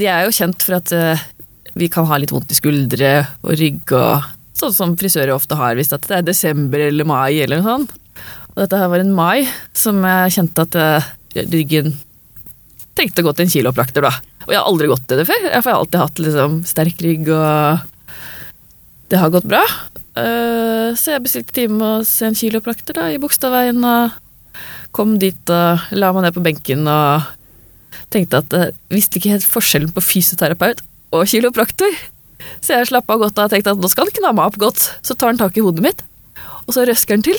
vi er jo kjent for at eh, vi kan ha litt vondt i skuldre og rygg og sånn som frisører ofte har hvis det er desember eller mai eller noe sånt. Og dette her var en mai som jeg kjente at eh, ryggen trengte å gå til en kiloprakter da. Og jeg har aldri gått til det før, jeg har alltid hatt liksom, sterk rygg, og det har gått bra. Eh, så jeg bestilte time hos en kiloprakter da, i Bogstadveien, og kom dit og la meg ned på benken og tenkte at jeg visste ikke helt forskjellen på fysioterapeut og kiropraktor. Så jeg slappa godt av og tenkte at nå skal han kna meg opp godt. Så tar han tak i hodet mitt, og så røsker han til.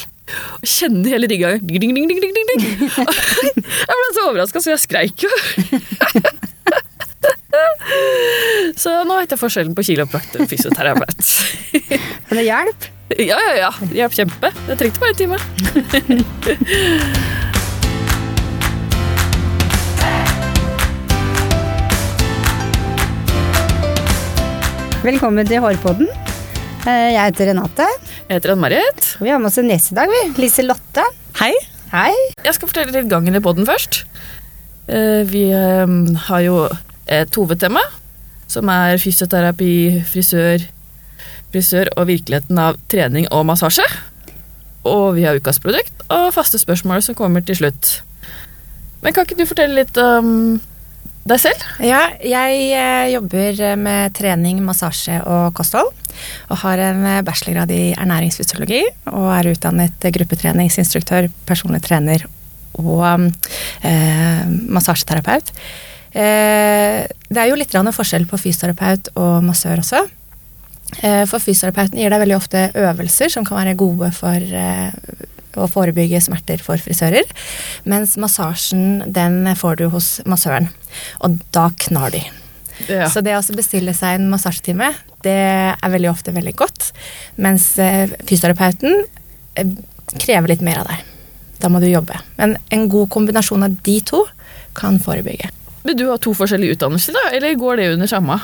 Og kjenner hele rigga ding, ding, ding, ding, ding, ding. Jeg ble så overraska, så jeg skreik jo. Så nå vet jeg forskjellen på kiropraktor og fysioterapeut. Men det hjelper. Ja, ja, ja. Det hjelper kjempe. Jeg trengte bare en time. Velkommen til Hårpodden. Eh, Jeg heter Renate, Jeg heter Ann-Marit. vi har med oss en gjest i dag, vi. Lise Lotte. Hei. Hei. Jeg skal fortelle litt gangen i podden først. Eh, Vi eh, har jo et hovedtema, som er fysioterapi, frisør, frisør og virkeligheten av trening og massasje. Og vi har ukas produkt og faste spørsmål som kommer til slutt. Men kan ikke du fortelle litt om deg selv? Ja, jeg eh, jobber med trening, massasje og kosthold. Og har en eh, bachelorgrad i ernæringsfysiologi. Og er utdannet gruppetreningsinstruktør, personlig trener og eh, massasjeterapeut. Eh, det er jo litt forskjell på fysioterapeut og massør også. Eh, for fysioterapeuten gir deg veldig ofte øvelser som kan være gode for eh, å forebygge smerter for frisører. Mens massasjen, den får du hos massøren. Og da knar de. Ja. Så det å bestille seg en massasjetime, det er veldig ofte veldig godt. Mens eh, fysioterapeuten eh, krever litt mer av deg. Da må du jobbe. Men en god kombinasjon av de to kan forebygge. Men du har to forskjellige utdannelser, da? Eller går det under samme?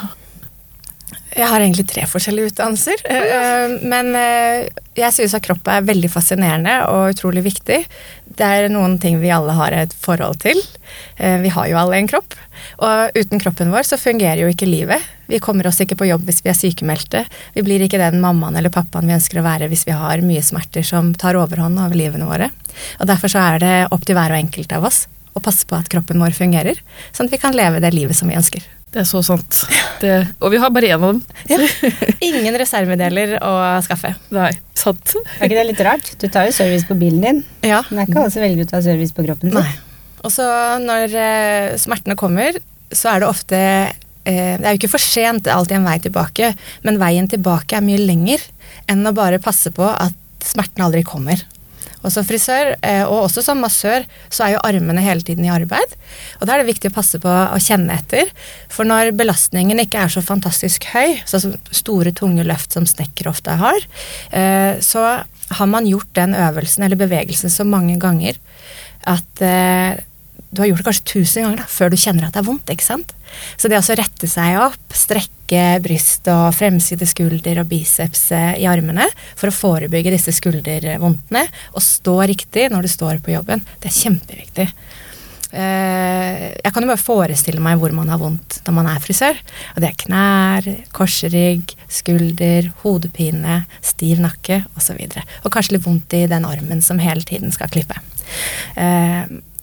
Jeg har egentlig tre forskjellige utdannelser. eh, Men eh, jeg synes at kropp er veldig fascinerende og utrolig viktig. Det er noen ting vi alle har et forhold til. Eh, Vi har jo alle en kropp. Og uten kroppen vår så fungerer jo ikke livet. Vi kommer oss ikke på jobb hvis vi er sykemeldte. Vi blir ikke den mammaen eller pappaen vi ønsker å være hvis vi har mye smerter som tar overhånd over livene våre. Og derfor så er det opp til hver og enkelt av oss å passe på at kroppen vår fungerer, sånn at vi kan leve det livet som vi ønsker. Det er så sant. Det, og vi har bare én av dem. Ingen reservedeler å skaffe. Nei, sant. Er ikke det litt rart? Du tar jo service på bilen din. Ja. Men det er ikke alle som velger å ta service på kroppen sin. Nei. Og så når eh, smertene kommer, så er det ofte eh, Det er jo ikke for sent, det er alltid en vei tilbake, men veien tilbake er mye lenger enn å bare passe på at smertene aldri kommer. Og som frisør, eh, og også som massør, så er jo armene hele tiden i arbeid. Og da er det viktig å passe på å kjenne etter. For når belastningen ikke er så fantastisk høy, sånn store, tunge løft som snekkere ofte har, eh, så har man gjort den øvelsen eller bevegelsen så mange ganger at eh, du har gjort det kanskje tusen ganger da, før du kjenner at det er vondt. ikke sant? Så det å rette seg opp, strekke bryst og fremside skulder og biceps eh, i armene for å forebygge disse skuldervondtene, og stå riktig når du står på jobben, det er kjempeviktig. Eh, Jeg kan jo bare forestille meg hvor man har vondt når man er frisør. Og det er knær, korsrygg, skulder, hodepine, stiv nakke osv. Og, så og kanskje litt vondt i den armen som hele tiden skal klippe.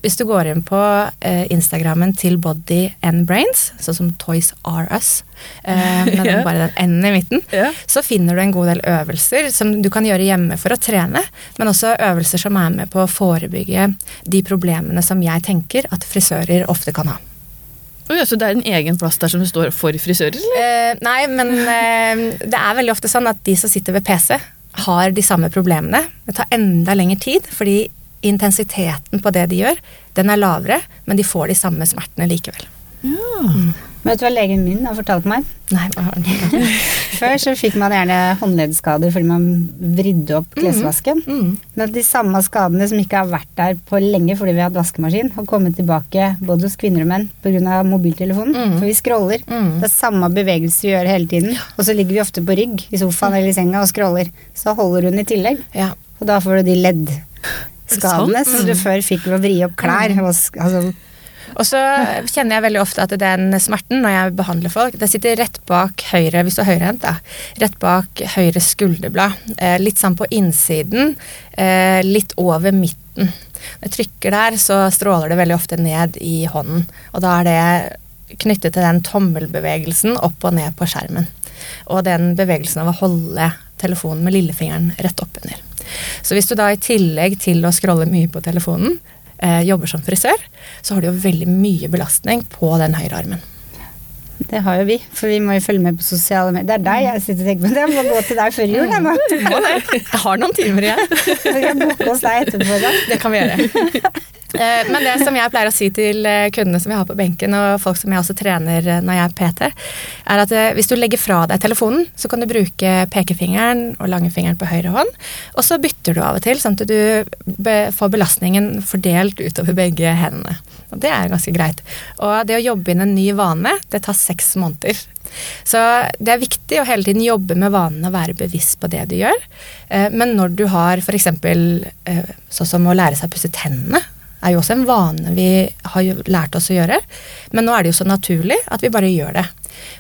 Hvis du går inn på eh, Instagrammen til Body and Brains, sånn som Toys Are Us, eh, med den, Ja. bare den N i midten, yeah. så finner du en god del øvelser som du kan gjøre hjemme for å trene, men også øvelser som er med på å forebygge de problemene som jeg tenker at frisører ofte kan ha. Oi, så det er en egen plass der som det står for frisører? Eh, nei, men eh, det er veldig ofte sånn at de som sitter ved PC, har de samme problemene. Det tar enda lengre tid, fordi intensiteten på det de gjør, den er lavere, men de får de samme smertene likevel. Men vet du hva legen min har fortalt meg? Nei, hva har den? Før så fikk man gjerne håndleddskader fordi man vridde opp klesvasken. Mm. Men at de samme skadene som ikke har vært der på lenge fordi vi har hatt vaskemaskin, har kommet tilbake både hos kvinner og menn pga. mobiltelefonen. Mm. For vi scroller. Mm. Det er samme bevegelse vi gjør hele tiden. Og så ligger vi ofte på rygg i sofaen eller i senga og scroller. Så holder hun i tillegg. Ja. Og da får du de leddskadene sant? som du før fikk ved å vri opp klær. Og, altså, Og så kjenner jeg veldig ofte at den smerten når jeg behandler folk, det sitter rett bak høyre, hvis du er høyrehendt. Rett bak høyre skulderblad. Eh, litt sånn på innsiden, eh, litt over midten. Når jeg trykker der, så stråler det veldig ofte ned i hånden. Og da er det knyttet til den tommelbevegelsen opp og ned på skjermen. Og den bevegelsen av å holde telefonen med lillefingeren rett oppunder. Så hvis du da i tillegg til å scrolle mye på telefonen, eh, jobber som frisør, så har du jo veldig mye belastning på den høyre armen. Det har jo vi, for vi må jo følge med på sosiale medier. Det er deg jeg sitter og tenker på. Jeg må gå til deg før jul, jeg nå. Jeg har noen timer igjen. Vi kan boke oss deg etterpå. Da. Det kan vi gjøre. Eh, Men det som jeg pleier å si til eh, kundene som vi har på benken, og folk som jeg også trener eh, når jeg er PT, er at hvis du legger fra deg telefonen, så kan du bruke pekefingeren og langfingeren på høyre hånd, og så bytter du av og til, sånn at du får belastningen fordelt utover begge hendene. Og det er ganske greit. Og det å jobbe inn en ny vane, det tar seks måneder. Så det er viktig å hele tiden jobbe med vanen og være bevisst på det du gjør. Men når du har f.eks. sånn som å lære seg å pusse tennene, er jo også en vane vi har lært oss å gjøre. Men nå er det jo så naturlig at vi bare gjør det.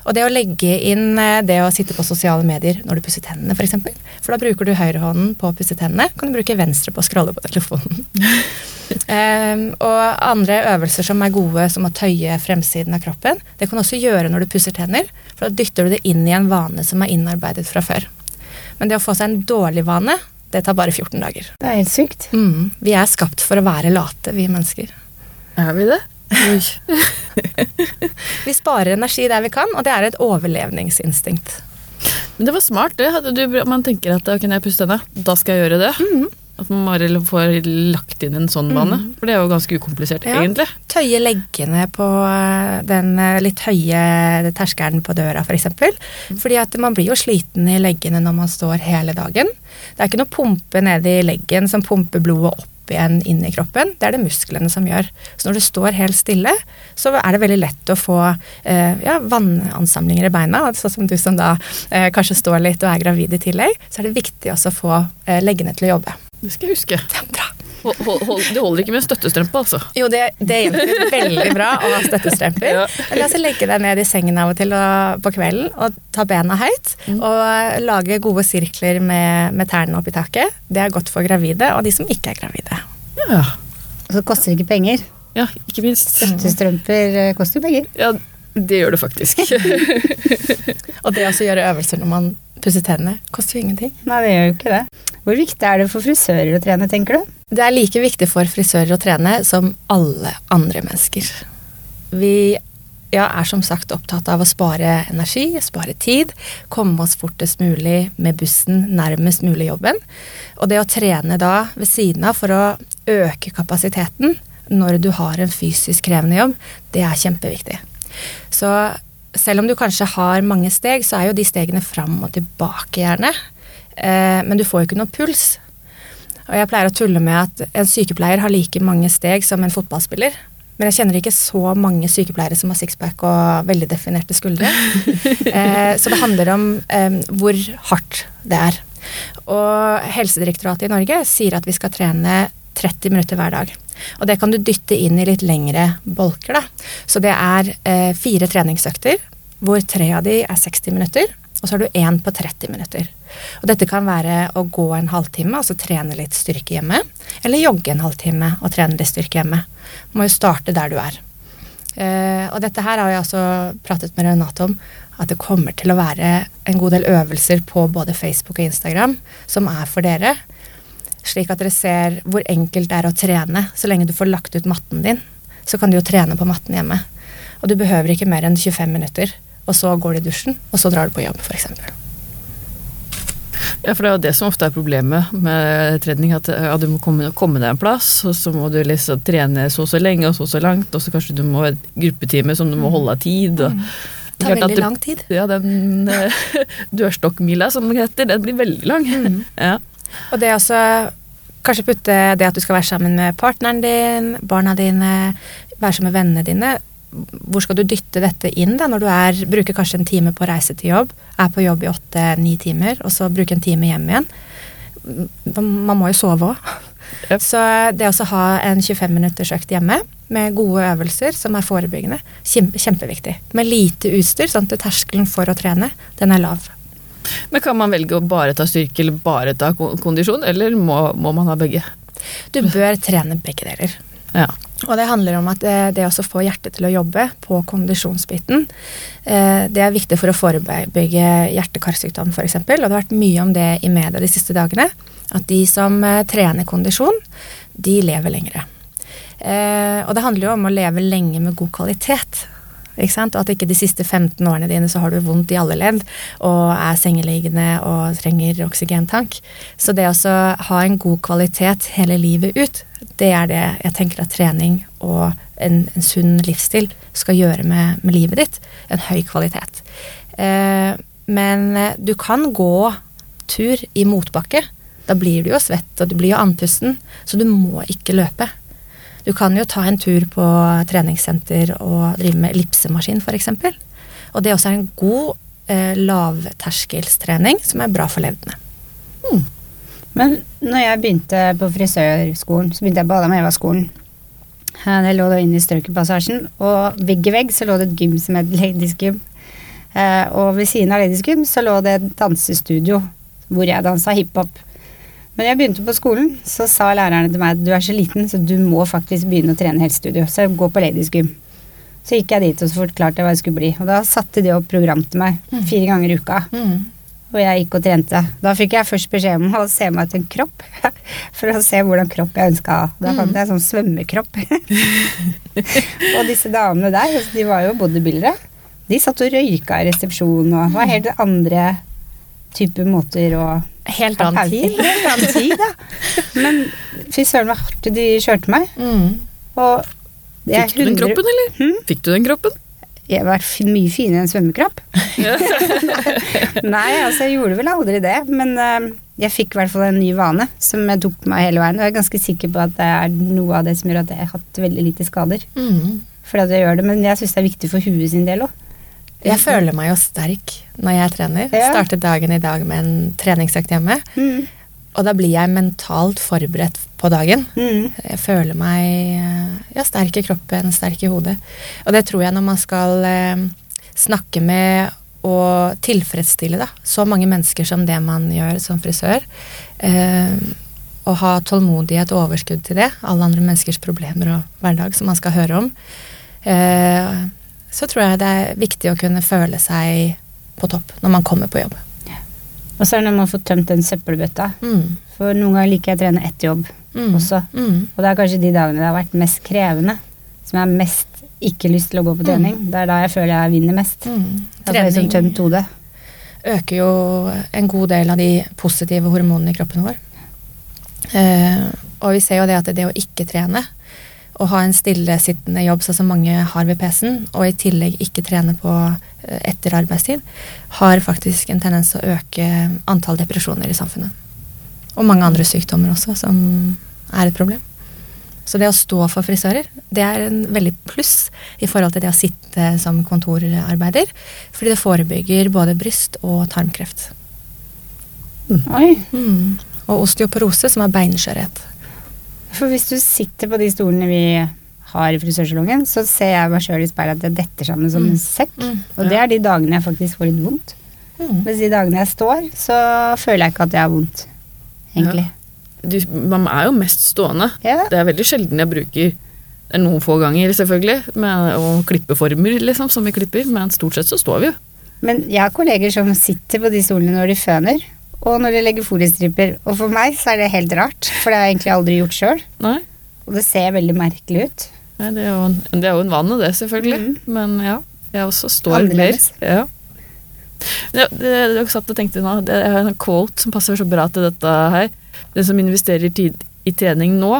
Og det å legge inn eh, det å sitte på sosiale medier når du pusser tennene, f.eks. For, eksempel. for da bruker du høyrehånden på å pusse tennene, kan du bruke venstre på å scrolle på telefonen. um, og andre øvelser som er gode, som å tøye fremsiden av kroppen, det kan du også gjøre når du pusser tenner, for da dytter du det inn i en vane som er innarbeidet fra før. Men det å få seg en dårlig vane, det tar bare 14 dager. Det er helt sykt. Mm, vi er skapt for å være late, vi mennesker. Er vi det? Vi sparer energi der vi kan, og det er et overlevningsinstinkt. Men det var smart, det. Du, man tenker at ok, når jeg puster tennene, da skal jeg gjøre det. Mhm. At man bare får lagt inn en sånn vane. For det er jo ganske ukomplisert, Ja. egentlig. Tøye leggene på eh, den eh, litt høye terskelen på døra, f.eks. For eksempel. Fordi at man blir jo sliten i leggene når man står hele dagen. Det er ikke noe pumpe nede i leggen som pumper blodet opp igjen inn i kroppen. Det er det musklene som gjør. Så når du står helt stille, så er det veldig lett å få eh, ja, vannansamlinger i beina. Sånn som du som da eh, kanskje står litt og er gravid i tillegg, så er det viktig også å få eh, leggene til å jobbe. Det skal jeg huske. Det er bra. Hold, hold, hold, det holder ikke med støttestrømpe, altså. Jo, det, det hjelper veldig bra å ha støttestrømper. Ja. Eller altså legge deg ned i sengen av og til og, på kvelden og ta bena høyt. Og lage gode sirkler med, med tærne opp i taket. Det er godt for gravide og de som ikke er gravide. Ja, Og så koster det ikke penger. ja ikke minst. Støttestrømper eh, koster jo penger. Ja, det gjør det faktisk. Og det å gjøre øvelser når man pusser tennene, koster jo ingenting. Nei, det gjør jo ikke det. Hvor viktig er det for frisører å trene, tenker du? Det er like viktig for frisører å trene som alle andre mennesker. Vi ja, er som sagt opptatt av å spare energi, spare tid, komme oss fortest mulig med bussen nærmest mulig jobben. Og det å trene da ved siden av for å øke kapasiteten når du har en fysisk krevende jobb, det er kjempeviktig. Så selv om du kanskje har mange steg, så er jo de stegene fram og tilbake gjerne. Eh, men du får jo ikke noe puls. Og jeg pleier å tulle med at en sykepleier har like mange steg som en fotballspiller. Men jeg kjenner ikke så mange sykepleiere som har sixpack og veldig definerte skuldre. eh, så det handler om eh, hvor hardt det er. Og Helsedirektoratet i Norge sier at vi skal trene 30 minutter hver dag. Og det kan du dytte inn i litt lengre bolker. da. Så det er eh, fire treningsøkter, hvor tre av de er 60 minutter. Og så har du én på 30 minutter. Og dette kan være å gå en halvtime, altså trene litt styrke hjemme. Eller jogge en halvtime og trene litt styrke hjemme. Du må jo starte der du er. Uh, og dette her har jeg også pratet med Renate om. At det kommer til å være en god del øvelser på både Facebook og Instagram som er for dere. Slik at dere ser hvor enkelt det er å trene. Så lenge du får lagt ut matten din, så kan du jo trene på matten hjemme. Og du behøver ikke mer enn 25 minutter. Og så går du i dusjen, og så drar du på jobb, f.eks. Ja, for det er jo det som ofte er problemet med trening, at ja, du må komme, komme deg en plass, og så må du liksom trene så og så lenge og så og så langt, og så kanskje du må ha et gruppetime som du må holde av tid. og Det tar veldig lang tid. Ja, den eh, dørstokkmila som det heter, den blir veldig lang. Ja. Og det også Kanskje putte det at du skal være sammen med partneren din, barna dine, være sammen med vennene dine. Hvor skal du dytte dette inn da, når du er, bruker kanskje en time på å reise til jobb, er på jobb i åtte-ni timer, og så bruke en time hjem igjen? Man må jo sove òg. Yep. Så det å ha en 25 minutters økt hjemme, med gode øvelser som er forebyggende, kjempeviktig. Med lite utstyr, sånn at terskelen for å trene, den er lav. Men kan man velge å bare ta styrke eller bare ta kondisjon, eller må, må man ha begge? Du bør trene begge deler. Ja. Og det handler om at det, det også får hjertet til å jobbe på kondisjonsbiten. Eh, det er viktig for å forebygge hjerte-karsykdom f.eks. Og det har vært mye om det i media de siste dagene. At de som eh, trener kondisjon, de lever lengre. Eh, og det handler jo om å leve lenge med god kvalitet. Og at ikke de siste 15 årene dine så har du vondt i alle ledd og er sengeliggende og trenger oksygentank. Så det å ha en god kvalitet hele livet ut, det er det jeg tenker at trening og en, en sunn livsstil skal gjøre med, med livet ditt. En høy kvalitet. Eh, men du kan gå tur i motbakke. Da blir du jo svett, og du blir jo andpusten, så du må ikke løpe. Du kan jo ta en tur på treningssenter og drive med ellipsemaskin f.eks. Og det også er en god eh, lavterskelstrening som er bra for leddene. Men når jeg begynte på frisørskolen, så begynte jeg på Adam-Eva-skolen. Det lå da inne i Strøkerpassasjen, og vegg i vegg så lå det et gym som het Ladies Gym. Eh, og ved siden av Ladies Gym så lå det et dansestudio hvor jeg dansa hiphop. Men jeg begynte på skolen, så sa lærerne til meg at du er så liten, så du må faktisk begynne å trene helsestudio. Så jeg går på Ladies Gym. Så gikk jeg dit og så forklarte jeg hva jeg skulle bli. Og da satte de opp program til meg fire ganger i uka. Og jeg gikk og trente. Da fikk jeg først beskjed om å se meg etter en kropp. For å se hvordan kropp jeg ønska. Da fant jeg sånn svømmekropp. og disse damene der, altså, de var jo bodybuildere. De satt og røyka i resepsjonen og var helt andre typer måter å Helt annen tid. Helt annen tid, ja. Men fy søren hvor hardt de kjørte meg. Mm. Og er Fikk du den kroppen, eller? Hmm? Fikk du den kroppen? Jeg var mye finere enn svømmekropp. Nei, altså jeg gjorde vel aldri det, men eh, jeg fikk i hvert fall en ny vane som jeg tok på meg hele veien. Og jeg er ganske sikker på at det er noe av det som gjør at jeg har hatt veldig lite skader. Mm. Fordi at jeg gjør det, Men jeg syns det er viktig for huet sin del òg. Jeg føler meg jo sterk når jeg trener. Ja. Startet dagen i dag med en treningsøkt hjemme. Mm. Og da blir jeg mentalt forberedt på dagen. Mm. Jeg føler meg eh, ja, sterk i kroppen, sterk i hodet. Og det tror jeg når man skal eh, snakke med og tilfredsstille da, så mange mennesker som det man gjør som frisør, eh, og ha tålmodighet og overskudd til det, alle andre menneskers problemer og hverdag som man skal høre om, eh, så tror jeg det er viktig å kunne føle seg på topp når man kommer på jobb. Og så er det når man får tømt den søppelbøtta. Mm. For noen ganger liker jeg å trene etter jobb Mm. også. Mm. Og det er kanskje de dagene det har vært mest krevende, som jeg har mest ikke lyst til å gå på trening. Det er da jeg føler jeg vinner mest. Mm. Liksom tømt hodet. øker jo en god del av de positive hormonene i kroppen vår. Eh, og vi ser jo det at det å ikke trene, og ha en stillesittende jobb sånn som mange har ved PC-en, og i tillegg ikke trene på eh, etter arbeidstid, har faktisk en tendens til å øke antall depresjoner i samfunnet. Og mange andre sykdommer også, som er et problem. Så det å stå for frisører, det er en veldig pluss i forhold til det å sitte som kontorarbeider, fordi det forebygger både bryst- og tarmkreft. Oi. Mm. Og osteoporose, som er beinskjørhet. For hvis du sitter på de stolene vi har i frisørsalongen, så ser jeg meg sjøl i speilet at jeg detter sammen som en sekk. Mm. Og det er de dagene jeg faktisk får litt vondt. Mm. Mens de dagene jeg står, så føler jeg ikke at jeg har vondt. Egentlig. Du, man er jo mest stående. Ja. Det er veldig sjelden jeg bruker er noen få ganger, selvfølgelig, med å klippe former, liksom, som vi klipper, men stort sett så står vi jo. Men jeg har kolleger som sitter på de stolene når de føner, og når de legger foliestriper. Og for meg så er det helt rart, for det har jeg egentlig aldri gjort sjøl. Og det ser veldig merkelig ut. nei det, er jo en, det er jo en vane, det, selvfølgelig. Mm. Men ja, jeg også står Annerledes. mer. Ja. Ja, jeg satt og tenkte nå, Jeg har en quote som passer så bra til dette her. Den som investerer tid i trening nå,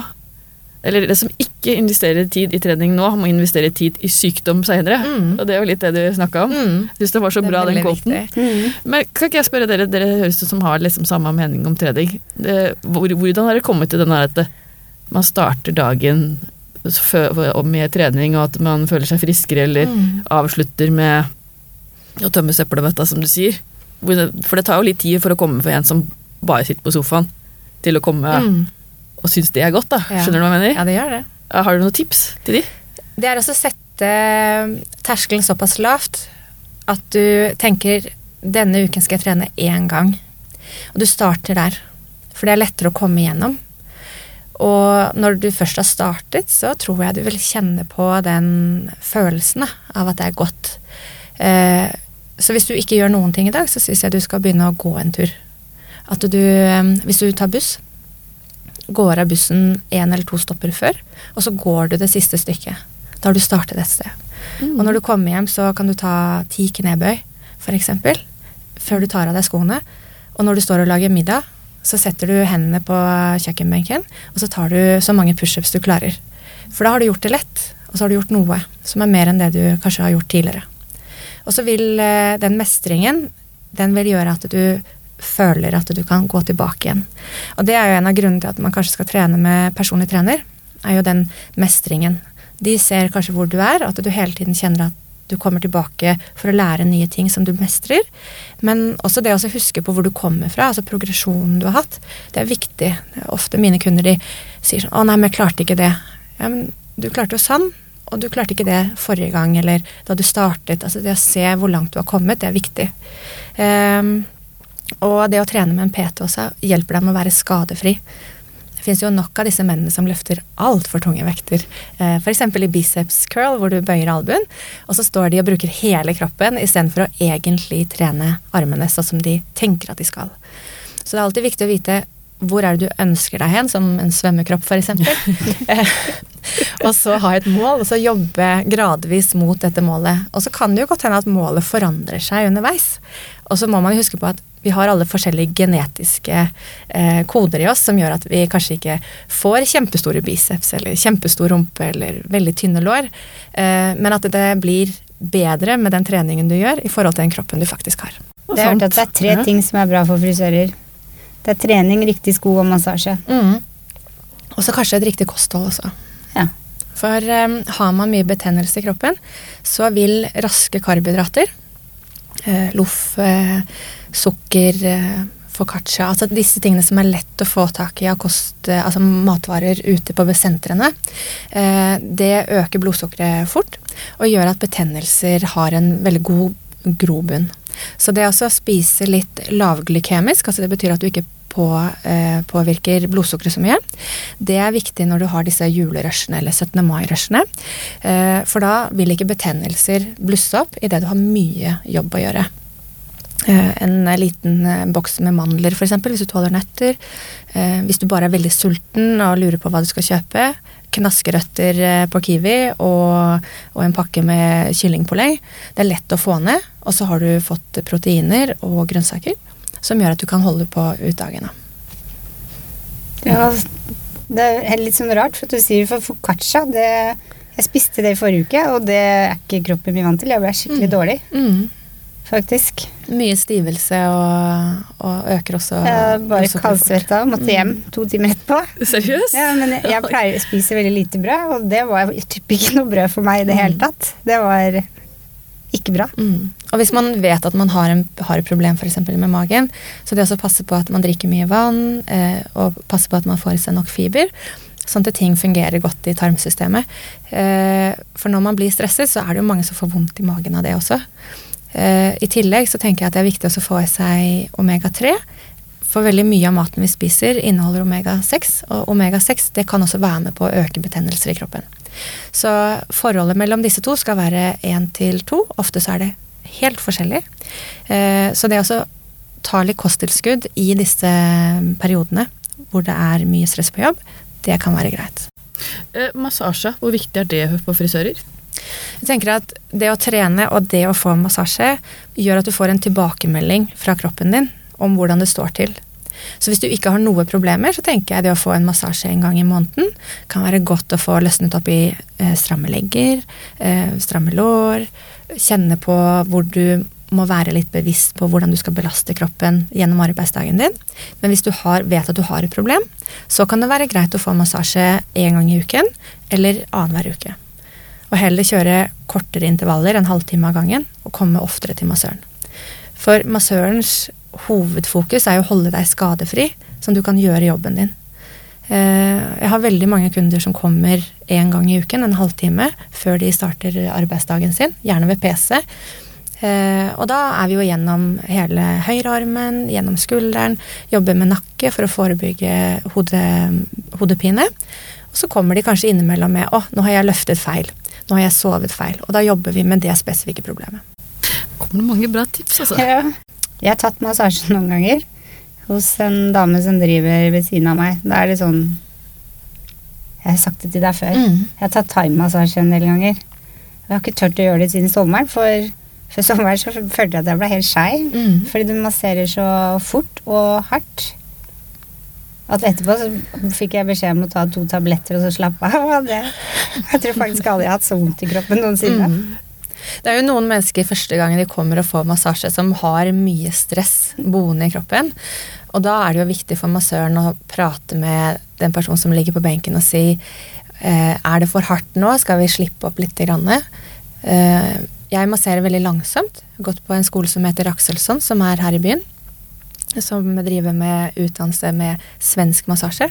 eller det som ikke investerer tid i trening nå, må investere tid i sykdom senere. Mm. Og det er jo litt det du snakka om. Mm. Syns det var så Det bra, den kvoten. Mm. Men kan ikke jeg spørre dere, dere høres ut som har liksom samme mening om trening. Det, hvor, hvordan har dere kommet til denne at man starter dagen med trening, og at man føler seg friskere, eller Mm. avslutter med å tømme søppelbøtta, som du sier? For det tar jo litt tid for å komme for en som bare sitter på sofaen, til å komme Mm. Og synes det er godt, da. Skjønner du hva jeg mener? Ja, det gjør det. Har du noen tips til de? Det er også å sette terskelen såpass lavt at du tenker denne uken skal jeg trene én gang. Og du starter der. For det er lettere å komme igjennom. Og når du først har startet, så tror jeg du vil kjenne på den følelsen av at det er godt. Eh, så hvis du ikke gjør noen ting i dag, så syns jeg du skal begynne å gå en tur. At du, eh, hvis du tar buss, går av bussen én eller to stopper før, og så går du det siste stykket. Da har du startet et sted. Mm. Og når du kommer hjem, så kan du ta ti knebøy, f.eks., før du tar av deg skoene. Og når du står og lager middag, så setter du hendene på kjøkkenbenken, og så tar du så mange pushups du klarer. For da har du gjort det lett, og så har du gjort noe som er mer enn det du kanskje har gjort tidligere. Og så vil eh, den mestringen, den vil gjøre at du føler at du kan gå tilbake igjen. Og det er jo en av grunnene til at man kanskje skal trene med personlig trener, er jo den mestringen. De ser kanskje hvor du er, at du hele tiden kjenner at du kommer tilbake for å lære nye ting som du mestrer. Men også det å huske på hvor du kommer fra, altså progresjonen du har hatt. Det er viktig. Ofte mine kunder de sier sånn 'Å nei, men jeg klarte ikke det'. Ja, men du klarte jo sånn, og du klarte ikke det forrige gang, eller da du startet. Altså det å se hvor langt du har kommet, det er viktig. Um, og det å trene med en PT også hjelper deg med å være skadefri. Det fins jo nok av disse mennene som løfter altfor tunge vekter. Eh, F.eks. i biceps curl, hvor du bøyer albuen, og så står de og bruker hele kroppen istedenfor å egentlig trene armene sånn som de tenker at de skal. Så det er alltid viktig å vite hvor er det du ønsker deg hen, som en svømmekropp f.eks. og så ha et mål, og så jobbe gradvis mot dette målet. Og så kan det jo godt hende at målet forandrer seg underveis. Og så må man huske på at vi har alle forskjellige genetiske eh, koder i oss som gjør at vi kanskje ikke får kjempestore biceps eller kjempestor rumpe eller veldig tynne lår, eh, men at det blir bedre med den treningen du gjør i forhold til den kroppen du faktisk har. Det er, det er tre ting som er bra for frisører. Det er trening, riktig sko og massasje. Mm. Og så kanskje et riktig kosthold også. Ja. For um, har man mye betennelse i kroppen, så vil raske karbohydrater, eh, loff, sukker, eh, foccaccia Altså disse tingene som er lett å få tak i av kost, eh, altså matvarer ute på sentrene. Eh, det øker blodsukkeret fort og gjør at betennelser har en veldig god grobunn. Så det å spise litt lavglykemisk, altså det betyr at du ikke på, eh, påvirker blodsukkeret så mye. Det er viktig når du har disse julerushene eller 17. mai-rushene. Eh, for da vil ikke betennelser blusse opp idet du har mye jobb å gjøre. Eh, en liten eh, boks med mandler, f.eks., hvis du tåler nøtter. Eh, hvis du bare er veldig sulten og lurer på hva du skal kjøpe. Knaskerøtter på Kiwi og, og en pakke med kyllingpålegg. Det er lett å få ned, og så har du fått proteiner og grønnsaker som gjør at du kan holde på ut dagene. Ja, det er litt sånn rart, for at du sier for foccaccia det, Jeg spiste det i forrige uke, og det er ikke kroppen min vant til. Jeg ble skikkelig mm. dårlig. Mm. Faktisk. Mye stivelse og, og øker også ja, bare kaldsvetta og måtte hjem mm. to timer etterpå. Seriøst? Ja, men jeg, jeg pleier å spise veldig lite brød, og det var typ ikke noe brød for meg i det hele mm. tatt. Det var ikke bra. Mm. Og hvis man vet at man har, en, har et problem for med magen, så det å passe på at man drikker mye vann, eh, og passe på at man får i seg nok fiber, sånn at ting fungerer godt i tarmsystemet. Eh, for når man blir stresset, så er det jo mange som får vondt i magen av det også. Eh, I tillegg så tenker jeg at det er viktig å få i seg omega-3. For veldig mye av maten vi spiser, inneholder omega-6, og omega-6 det kan også være med på å øke betennelser i kroppen. Så forholdet mellom disse to skal være én til to. Ofte så er det helt forskjellig. Eh, så det å ta litt kosttilskudd i disse periodene hvor det er mye stress på jobb, det kan være greit. Eh, massasje, hvor viktig er det på frisører? Jeg tenker at Det å trene og det å få massasje gjør at du får en tilbakemelding fra kroppen din om hvordan det står til. Så hvis du ikke har noe problemer, så tenker jeg det å få en massasje en gang i måneden kan være godt å få løsnet opp i eh, stramme legger, eh, stramme lår, kjenne på hvor du må være litt bevisst på hvordan du skal belaste kroppen gjennom arbeidsdagen din. Men hvis du har, vet at du har et problem, så kan det være greit å få massasje én gang i uken eller annenhver uke. Og heller kjøre kortere intervaller, en halvtime av gangen, og komme oftere til massøren. For massørens hovedfokus er jo å holde deg skadefri, sånn du kan gjøre jobben din. Eh, jeg har veldig mange kunder som kommer én gang i uken, en halvtime, før de starter arbeidsdagen sin, gjerne ved PC. Eh, og da er vi jo gjennom hele høyrearmen, gjennom skulderen, jobber med nakke for å forebygge hode, hodepine. Og så kommer de kanskje innimellom med 'Å, nå har jeg løftet feil'. 'Nå har jeg sovet feil'. Og da jobber vi med det spesifikke problemet. Kommer det mange bra tips, altså. Ja. Jeg har tatt massasje noen ganger hos en dame som driver ved siden av meg. Da er det sånn Jeg har sagt det til deg før. Mm. Jeg har tatt thaimassasje en del ganger. Jeg har ikke turt å gjøre det siden sommeren, for før sommeren så følte jeg at jeg ble helt skeiv. Mm. Fordi du masserer så fort og hardt. At etterpå så fikk jeg beskjed om å ta to tabletter og så slappe av. Det, jeg tror faktisk aldri jeg har hatt så vondt i kroppen noensinne. Mm. Det er jo noen mennesker første gangen de kommer og får massasje, som har mye stress boende i kroppen. Og da er det jo viktig for massøren å prate med den personen som ligger på benken og si eh, er det for hardt nå, skal vi slippe opp litt? Eh, jeg masserer veldig langsomt. Jeg har gått på en skole som heter Akselsson, som er her i byen. Som driver med utdannelse med svensk massasje.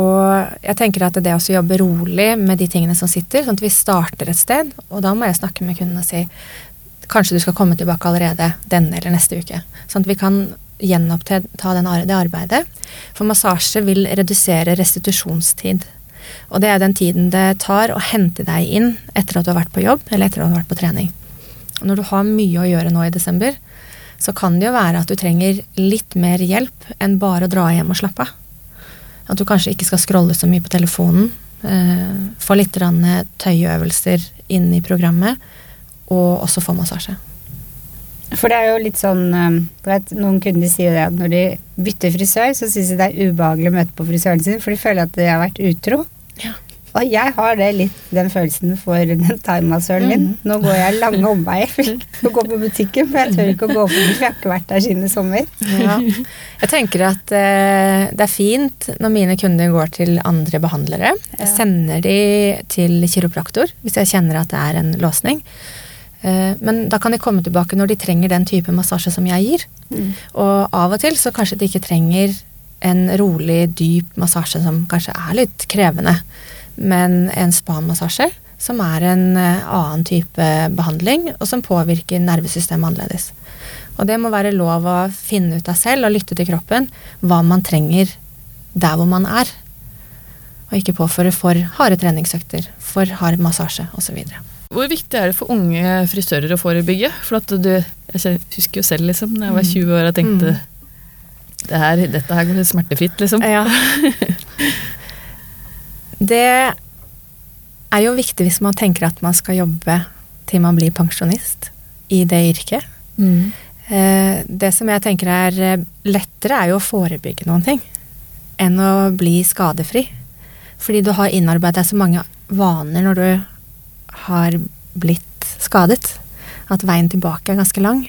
Og jeg tenker at det å jobbe rolig med de tingene som sitter, sånn at vi starter et sted, og da må jeg snakke med kunden og si kanskje du skal komme tilbake allerede denne eller neste uke. Sånn at vi kan gjenoppta det arbeidet. For massasje vil redusere restitusjonstid. Og det er den tiden det tar å hente deg inn etter at du har vært på jobb eller etter at du har vært på trening. Og når du har mye å gjøre nå i desember, så kan det jo være at du trenger litt mer hjelp enn bare å dra hjem og slappe av. At du kanskje ikke skal scrolle så mye på telefonen. Eh, få litt tøyeøvelser inn i programmet, og også få massasje. For det er jo litt sånn for at Noen kunder sier det at når de bytter frisør, så syns de det er ubehagelig å møte på frisøren sin, for de føler at de har vært utro. Ja. Og jeg har det litt den følelsen for den thaimassøren min. Mhm. Nå går jeg lange omveier for å gå på butikken, for jeg tør ikke å gå forbi, for jeg har ikke vært der siden i sommer. Ja. Jeg tenker at eh, det er fint når mine kunder går til andre behandlere. Jeg sender de til kiropraktor hvis jeg kjenner at det er en låsning. Eh, men da kan de komme tilbake når de trenger den type massasje som jeg gir. Og av og til så kanskje de ikke trenger en rolig, dyp massasje som kanskje er litt krevende. Men en spa-massasje som er en eh, annen type behandling, og som påvirker nervesystemet annerledes. Og det må være lov å finne ut av selv og lytte til kroppen hva man trenger der hvor man er. Og ikke påføre for harde treningsøkter, for hard massasje osv. Hvor viktig er det for unge frisører å forebygge? For at du, Jeg husker jo selv, liksom, da jeg var 20 år og tenkte det her, dette her går smertefritt, liksom. Ja. Det er jo viktig hvis man tenker at man skal jobbe til man blir pensjonist i det yrket. Mm. Eh, Det som jeg tenker er eh, lettere, er jo å forebygge noen ting enn å bli skadefri. Fordi du har innarbeidet så mange vaner når du har blitt skadet, at veien tilbake er ganske lang.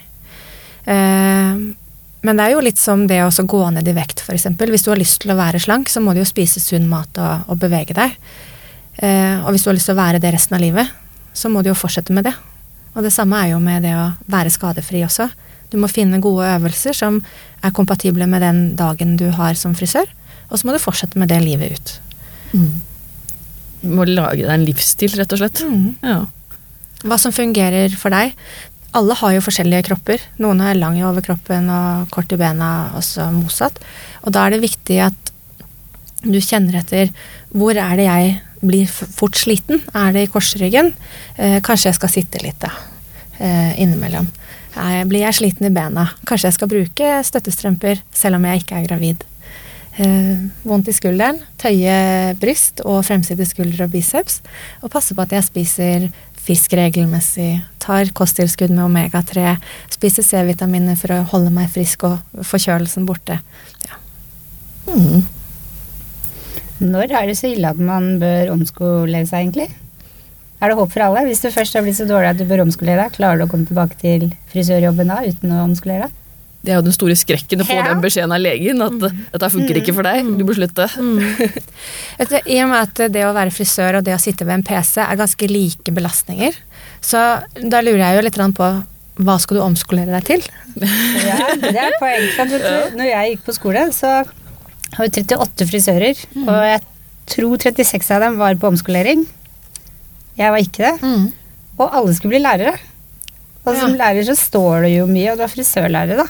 Men det er jo litt som det å gå ned i vekt, f.eks. Hvis du har lyst til å være slank, så må du jo spise sunn mat og, og bevege deg. Eh, Og hvis du har lyst til å være det resten av livet, så må du jo fortsette med det. Og det samme er jo med det å være skadefri også. Du må finne gode øvelser som er kompatible med den dagen du har som frisør, og så må du fortsette med det livet ut. Mm. Du må lage deg en livsstil, rett og slett. Ja. Hva som fungerer for deg. Alle har jo forskjellige kropper. Noen er lang i overkroppen og kort i bena, også motsatt. Og da er det viktig at du kjenner etter hvor er det jeg blir fort sliten. Er det i korsryggen? Eh, kanskje jeg skal sitte litt, da. Eh, innimellom. Nei, blir jeg sliten i bena? Kanskje jeg skal bruke støttestrømper selv om jeg ikke er gravid. Eh, vondt i skulderen, tøye bryst og fremside skulder og biceps. Og passe på at jeg spiser fisk regelmessig, tar kosttilskudd med omega-3, spiser C-vitaminer for å holde meg frisk og forkjølelsen borte. Ja. Mm. Når er det så ille at man bør omskolere seg, egentlig? Er det håp for alle? Hvis du først har blitt så dårlig at du bør omskolere deg, klarer du å komme tilbake til frisørjobben da uten å omskolere deg? Det er jo den store skrekken å få Ja. den beskjeden av legen, at dette funker ikke for deg, du bør slutte. Vet du, I og med at det å være frisør og det å sitte ved en PC er ganske like belastninger, så da lurer jeg jo litt på hva skal du omskolere deg til? Ja, det er poenget. Når jeg gikk på skole, så har vi 38 frisører, Mm. og jeg tror 36 av dem var på omskolering. Jeg var ikke det. Mm. Og alle skulle bli lærere. Og som Ja. lærer så står du jo mye, og du er frisørlærer, da.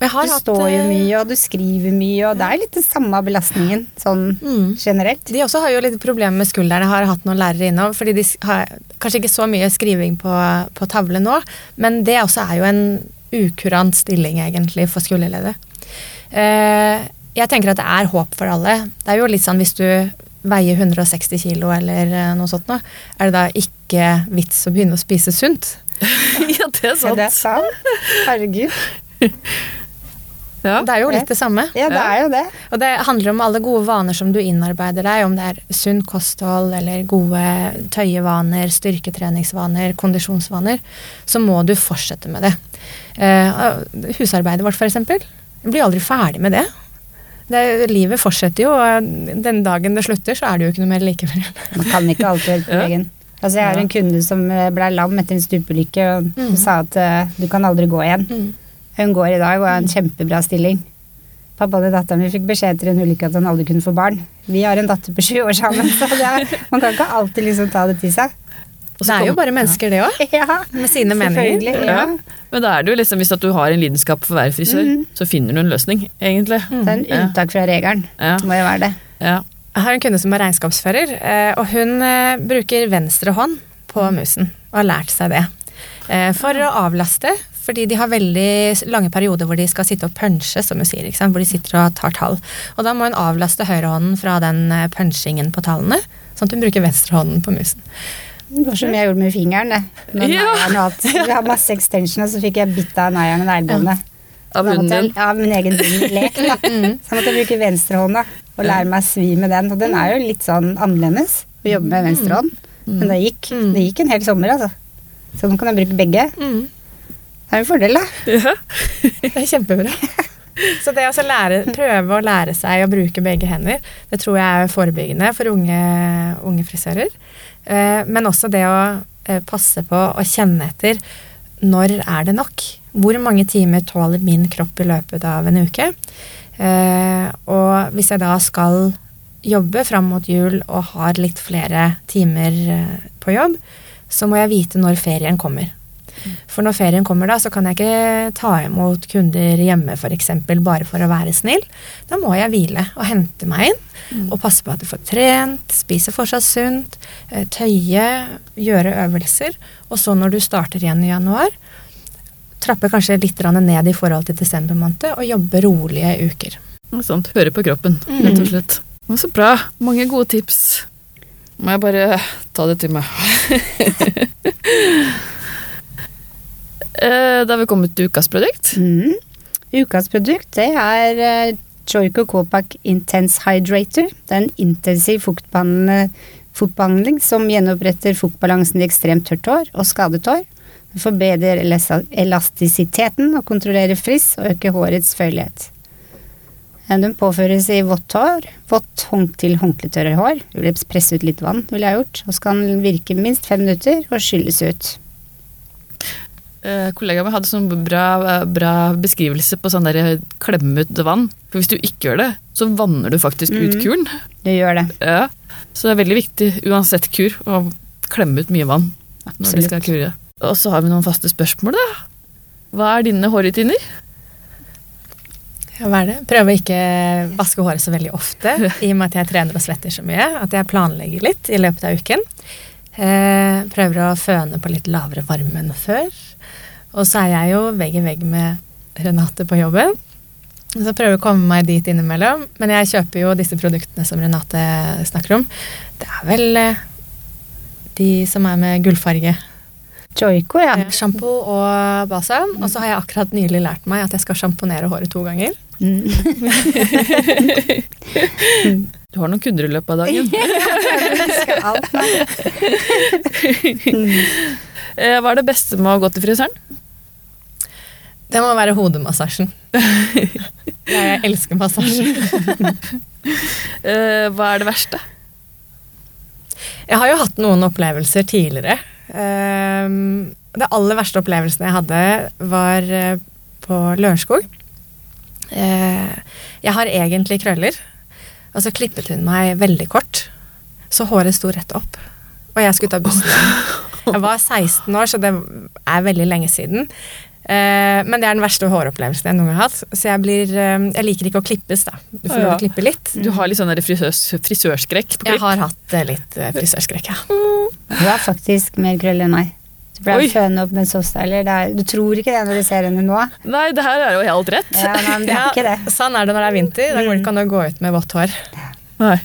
Du hatt, står jo eh, mye, og du skriver mye, og det er litt den samme belastningen sånn Mm. generelt. De også har jo litt problemer med skulderen. Jeg har hatt noen lærere innom, fordi de har kanskje ikke så mye skriving på, på tavle nå, men det også er jo en ukurant stilling egentlig for skulderleddet. Eh, jeg tenker at det er håp for alle. Det er jo litt sånn hvis du veier 160 kilo eller eh, noe sånt nå, er det da ikke vits å begynne å spise sunt? ja, det er Ja, Er det er sant. Herregud. Ja. Det er jo litt det samme. Ja, det er jo det. Og det handler om alle gode vaner som du innarbeider deg, om det er sunt kosthold eller gode tøyevaner, styrketreningsvaner, kondisjonsvaner, så må du fortsette med det. Eh, husarbeidet vårt, eksempel. Blir aldri ferdig med det. det. Livet fortsetter jo, og den dagen det slutter, så er det jo ikke noe mer likevel. Man kan ikke alltid hjelpe på Ja. legen. Altså, jeg har en kunde som eh, ble lam etter en stupeulykke, og Mm. sa at uh, du kan aldri gå igjen. Hun går i dag og har en kjempebra stilling. Pappaen og datteren min fikk beskjed etter en ulykke at han aldri kunne få barn. Vi har en datter på sju år sammen, så det er, man kan ikke alltid liksom ta det til seg. Og så Det er jo bare mennesker, det òg. Ja, Med sine meninger. Ja. Ja. Men da er det jo liksom, hvis at du har en lidenskap for å være frisør, Mhm. så finner du en løsning, egentlig. Det er en unntak fra regelen. Ja. Det må jo være det. Ja. Jeg har en kunde som er regnskapsfører, eh, og hun eh, bruker venstre hånd på musen, og har lært seg det. Eh, For å avlaste, fordi de har veldig lange perioder hvor de skal sitte og punche, som hun sier, ikke sant? hvor de sitter og tar tall. Og da må hun avlaste høyrehånden fra den eh, punchingen på tallene, sånn at hun bruker venstrehånden på musen. Det var som jeg gjorde med fingeren. det. Når Ja. Jeg har masse extension, og så fikk jeg bitt av neieren med neglebåndet. Av hunden din. Ja, min egen lek, da. Så jeg måtte bruke venstrehånda og lære meg å svi med den. Og den er jo litt sånn annerledes å jobbe med venstrehånd. Men det gikk. Mm. Det gikk en hel sommer, altså. Så nå kan jeg bruke begge. Mm. Det er en fordel, da. Ja. Det er kjempebra. Så det å altså lære, prøve å lære seg å bruke begge hender, det tror jeg er forebyggende for unge, unge frisører. Eh, Men også det å eh, passe på å kjenne etter når er det nok? Hvor mange timer tåler min kropp i løpet av en uke? Eh, Og hvis jeg da skal jobbe fram mot jul og har litt flere timer på jobb, så må jeg vite når ferien kommer. For når ferien kommer da, så kan jeg ikke ta imot kunder hjemme f.eks. bare for å være snill. Da må jeg hvile og hente meg inn og passe på at du får trent, spise fortsatt sunt, eh, tøye, gjøre øvelser. Og så når du starter igjen i januar, trappe kanskje litt ned i forhold til desember måned og jobbe rolige uker. Sånt. Høre på kroppen, Mm. rett og slett. Mm. så bra. Mange gode tips. Må jeg bare ta det til meg. Eh, Da har vi kommet til ukas produkt. Mm. Ukas produkt det er Joico Copac Intense Hydrator. Det er en intensiv fuktbehandling som gjenoppretter fuktbalansen i ekstremt tørt hår og skadet hår. Den forbedrer elas- elastisiteten og kontrollerer friss og øker hårets føyelighet. Eh, Den påføres i vått hår, vått til håndkletørre hår. Du vil presse ut litt vann, ville jeg gjort. Og den virke minst fem minutter og skylles ut. Eh, Kollegaen min hadde sånn bra, bra beskrivelse på sånn der klemme ut vann. For hvis du ikke gjør det, så vanner du faktisk ut Mhm. kuren. Du gjør det. Ja. Så det er veldig viktig, uansett kur, å klemme ut mye vann når de skal kure. Og så har vi noen faste spørsmål, da. Hva er dine hårrutiner? Ja, hva er det? Prøve å ikke vaske håret så veldig ofte, i og med at jeg trener og svetter så mye. At jeg planlegger litt i løpet av uken. Eh, prøver å føne på litt lavere varme enn før. Og så er jeg jo vegg i vegg med Renate på jobben. Så jeg prøver å komme meg dit innimellom. Men jeg kjøper jo disse produktene som Renate snakker om. Det er vel eh, de som er med gullfarge. Joico, ja. Eh, Sjampo og balsam. Og så har jeg akkurat nylig lært meg at jeg skal sjamponere håret to ganger. Mm. Du har noen kunder i løpet av dagen. Eh, Hva er det beste med å gå til frisøren? Det må være hodemassasjen. Jeg elsker massasje. Eh, Hva er det verste? Jeg har jo hatt noen opplevelser tidligere. Ehm, Det aller verste opplevelsen jeg hadde, var eh, på Lørenskog. Eh, jeg har egentlig krøller, og så klippet hun meg veldig kort. Så håret sto rett opp. Og jeg skulle ta bussen. Jeg var 16 år, så det er veldig lenge siden. Eh, men det er den verste håropplevelsen jeg noen gang har hatt. Så jeg, blir, eh, jeg liker ikke å klippes, da. Du får ja. lov å klippe litt. Du har litt sånn frisørs, frisørskrekk på Jeg har hatt eh, litt frisørskrekk, ja. Du har faktisk mer krøll enn meg. Du Oi. fønet opp med softstyler. Det er- Du tror ikke det når du ser henne nå. Nei, det her er jo helt rett. Ja, nei, men det er ikke det. Sånn er det når det er vinter. Da går det ikke an å gå ut med vått hår. Nei.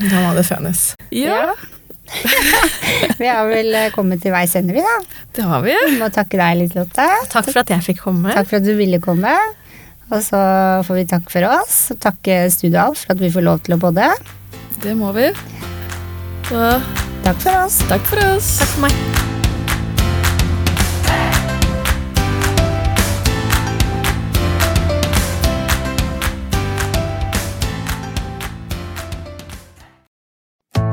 Da må det fønes. Ja, Vi har vel eh, kommet til veis ende, vi da. det har vi. Vi må takke deg litt, Lotte. Takk for at jeg fikk komme. Takk for at du ville komme. Og så får vi takke for oss, og takke Studio Alf for at vi får lov til å podde. Det må vi. Så Takk for oss. takk for oss. Takk for meg.